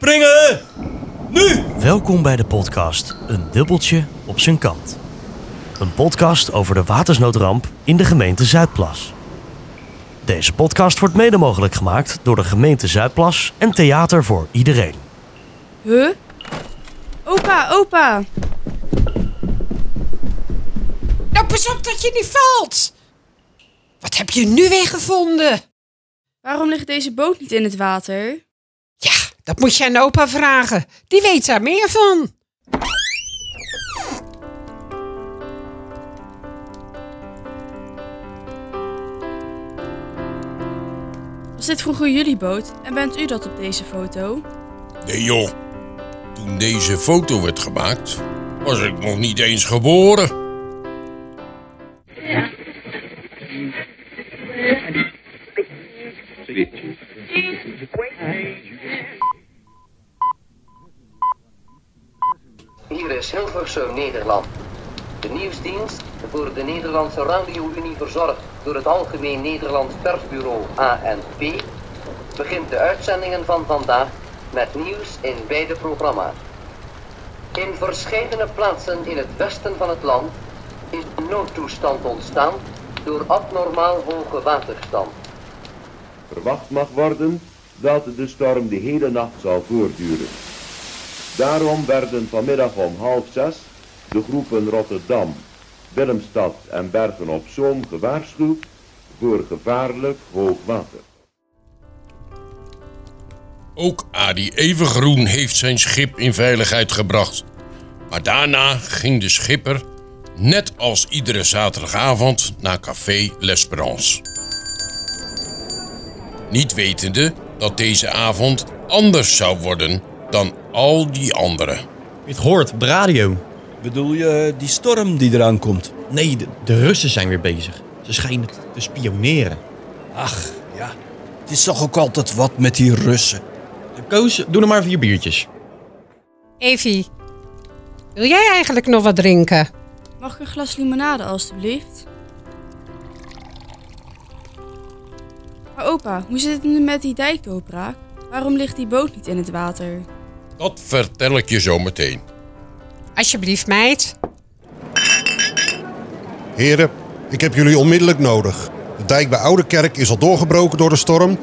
Springen! Nu! Welkom bij de podcast Een dubbeltje op zijn kant. Een podcast over de watersnoodramp in de gemeente Zuidplas. Deze podcast wordt mede mogelijk gemaakt door de gemeente Zuidplas en Theater voor Iedereen. Huh? Opa, opa. Nou, pas op dat je niet valt. Wat heb je nu weer gevonden? Waarom ligt deze boot niet in het water? Dat moet je aan opa vragen. Die weet daar meer van. Was dit vroeger jullie boot en bent u dat op deze foto? Nee joh, toen deze foto werd gemaakt, was ik nog niet eens geboren. Hilversum, Nederland. De nieuwsdienst voor de Nederlandse Radio-Unie verzorgd door het Algemeen Nederlands Persbureau ANP begint de uitzendingen van vandaag met nieuws in beide programma's. In verscheidene plaatsen in het westen van het land is noodtoestand ontstaan door abnormaal hoge waterstand. Verwacht mag worden dat de storm de hele nacht zal voortduren. Daarom werden vanmiddag om half zes de groepen Rotterdam, Willemstad en Bergen op Zoom gewaarschuwd voor gevaarlijk hoogwater. Ook Adi Evengroen heeft zijn schip in veiligheid gebracht. Maar daarna ging de schipper, net als iedere zaterdagavond, naar café L'Esperance. Niet wetende dat deze avond anders zou worden dan al die andere. Je het hoort op de radio. Bedoel je die storm die eraan komt? Nee, de, de Russen zijn weer bezig. Ze schijnen te spioneren. Ach, ja. Het is toch ook altijd wat met die Russen. Koos, doe er maar vier biertjes. Evie, wil jij eigenlijk nog wat drinken? Mag ik een glas limonade alstublieft? Maar opa, hoe zit het nu met die dijkdoorbraak? Waarom ligt die boot niet in het water? Dat vertel ik je zo meteen. Alsjeblieft, meid. Heren, ik heb jullie onmiddellijk nodig. De dijk bij Oude Kerk is al doorgebroken door de storm.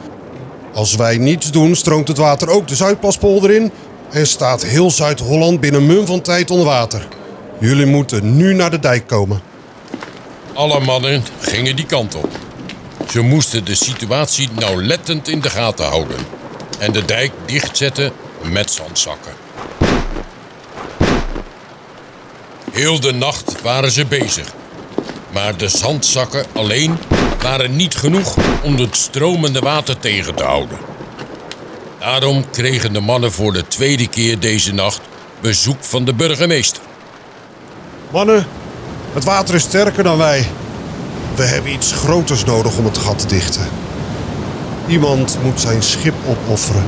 Als wij niets doen, stroomt het water ook de Zuidplaspolder in en staat heel Zuid-Holland binnen mum van tijd onder water. Jullie moeten nu naar de dijk komen. Alle mannen gingen die kant op. Ze moesten de situatie nauwlettend in de gaten houden en de dijk dichtzetten met zandzakken. Heel de nacht waren ze bezig. Maar de zandzakken alleen waren niet genoeg om het stromende water tegen te houden. Daarom kregen de mannen voor de tweede keer deze nacht bezoek van de burgemeester. Mannen, het water is sterker dan wij. We hebben iets groters nodig om het gat te dichten. Iemand moet zijn schip opofferen.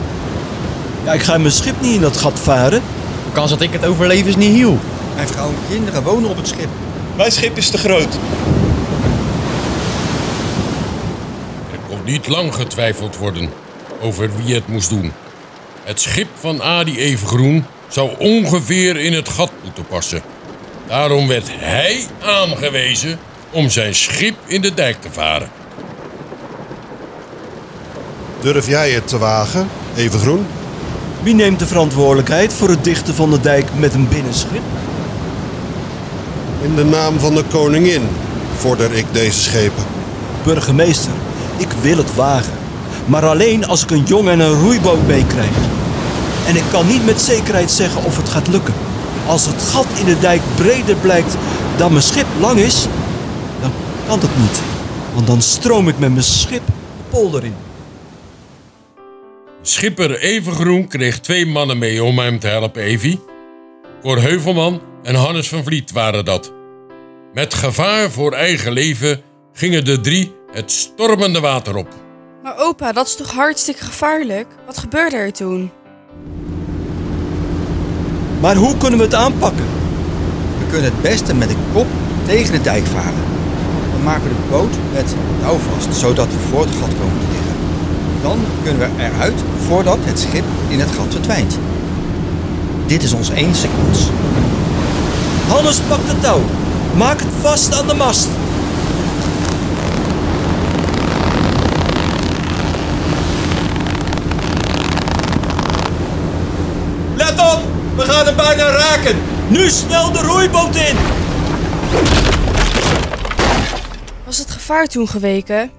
Ja, ik ga mijn schip niet in dat gat varen. De kans dat ik het overleef is niet heel. Mijn vrouw en kinderen wonen op het schip. Mijn schip is te groot. Er kon niet lang getwijfeld worden over wie het moest doen. Het schip van Adi Evengroen zou ongeveer in het gat moeten passen. Daarom werd hij aangewezen om zijn schip in de dijk te varen. Durf jij het te wagen, Evengroen? Wie neemt de verantwoordelijkheid voor het dichten van de dijk met een binnenschip? In de naam van de koningin vorder ik deze schepen. Burgemeester, ik wil het wagen. Maar alleen als ik een jong en een roeiboot meekrijg. En ik kan niet met zekerheid zeggen of het gaat lukken. Als het gat in de dijk breder blijkt dan mijn schip lang is, dan kan het niet. Want dan stroom ik met mijn schip de polder in. Schipper Evengroen kreeg twee mannen mee om hem te helpen, Evie. Cor Heuvelman en Hannes van Vliet waren dat. Met gevaar voor eigen leven gingen de drie het stormende water op. Maar opa, dat is toch hartstikke gevaarlijk? Wat gebeurde er toen? Maar hoe kunnen we het aanpakken? We kunnen het beste met de kop tegen de dijk varen. Dan maken we de boot met touw vast, zodat we voor het gat komen te liggen. Dan kunnen we eruit voordat het schip in het gat verdwijnt. Dit is ons enige kans. Hannes, pak de touw. Maak het vast aan de mast. Let op! We gaan hem bijna raken! Nu snel de roeiboot in! Was het gevaar toen geweken?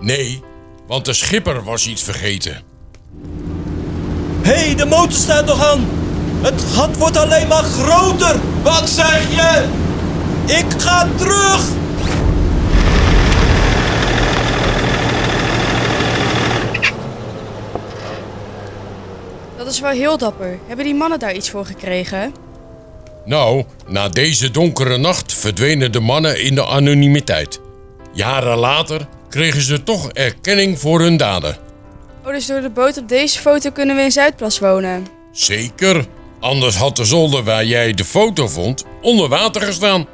Nee, want de schipper was iets vergeten. Hé, hey, de motor staat nog aan. Het gat wordt alleen maar groter. Wat zeg je? Ik ga terug. Dat is wel heel dapper. Hebben die mannen daar iets voor gekregen? Nou, na deze donkere nacht verdwenen de mannen in de anonimiteit. Jaren later kregen ze toch erkenning voor hun daden. Oh, dus door de boot op deze foto kunnen we in Zuidplas wonen. Zeker, anders had de zolder waar jij de foto vond onder water gestaan.